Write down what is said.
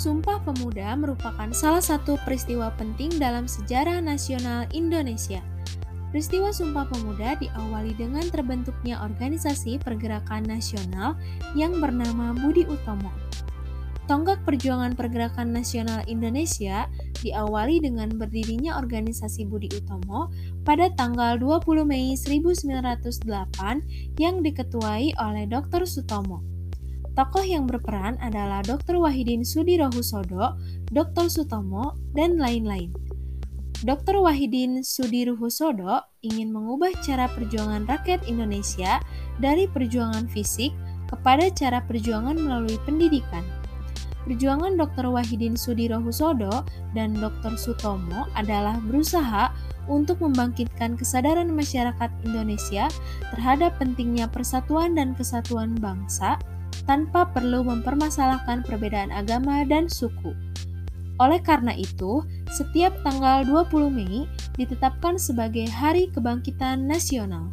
Sumpah Pemuda merupakan salah satu peristiwa penting dalam sejarah nasional Indonesia. Peristiwa Sumpah Pemuda diawali dengan terbentuknya organisasi pergerakan nasional yang bernama Budi Utomo. Tonggak perjuangan pergerakan nasional Indonesia diawali dengan berdirinya organisasi Budi Utomo pada tanggal 20 Mei 1908 yang diketuai oleh Dr. Sutomo. Tokoh yang berperan adalah Dr. Wahidin Sudirohusodo, Dr. Sutomo, dan lain-lain. Dr. Wahidin Sudirohusodo ingin mengubah cara perjuangan rakyat Indonesia dari perjuangan fisik kepada cara perjuangan melalui pendidikan. Perjuangan Dr. Wahidin Sudirohusodo dan Dr. Sutomo adalah berusaha untuk membangkitkan kesadaran masyarakat Indonesia terhadap pentingnya persatuan dan kesatuan bangsa tanpa perlu mempermasalahkan perbedaan agama dan suku. Oleh karena itu, setiap tanggal 20 Mei ditetapkan sebagai Hari Kebangkitan Nasional.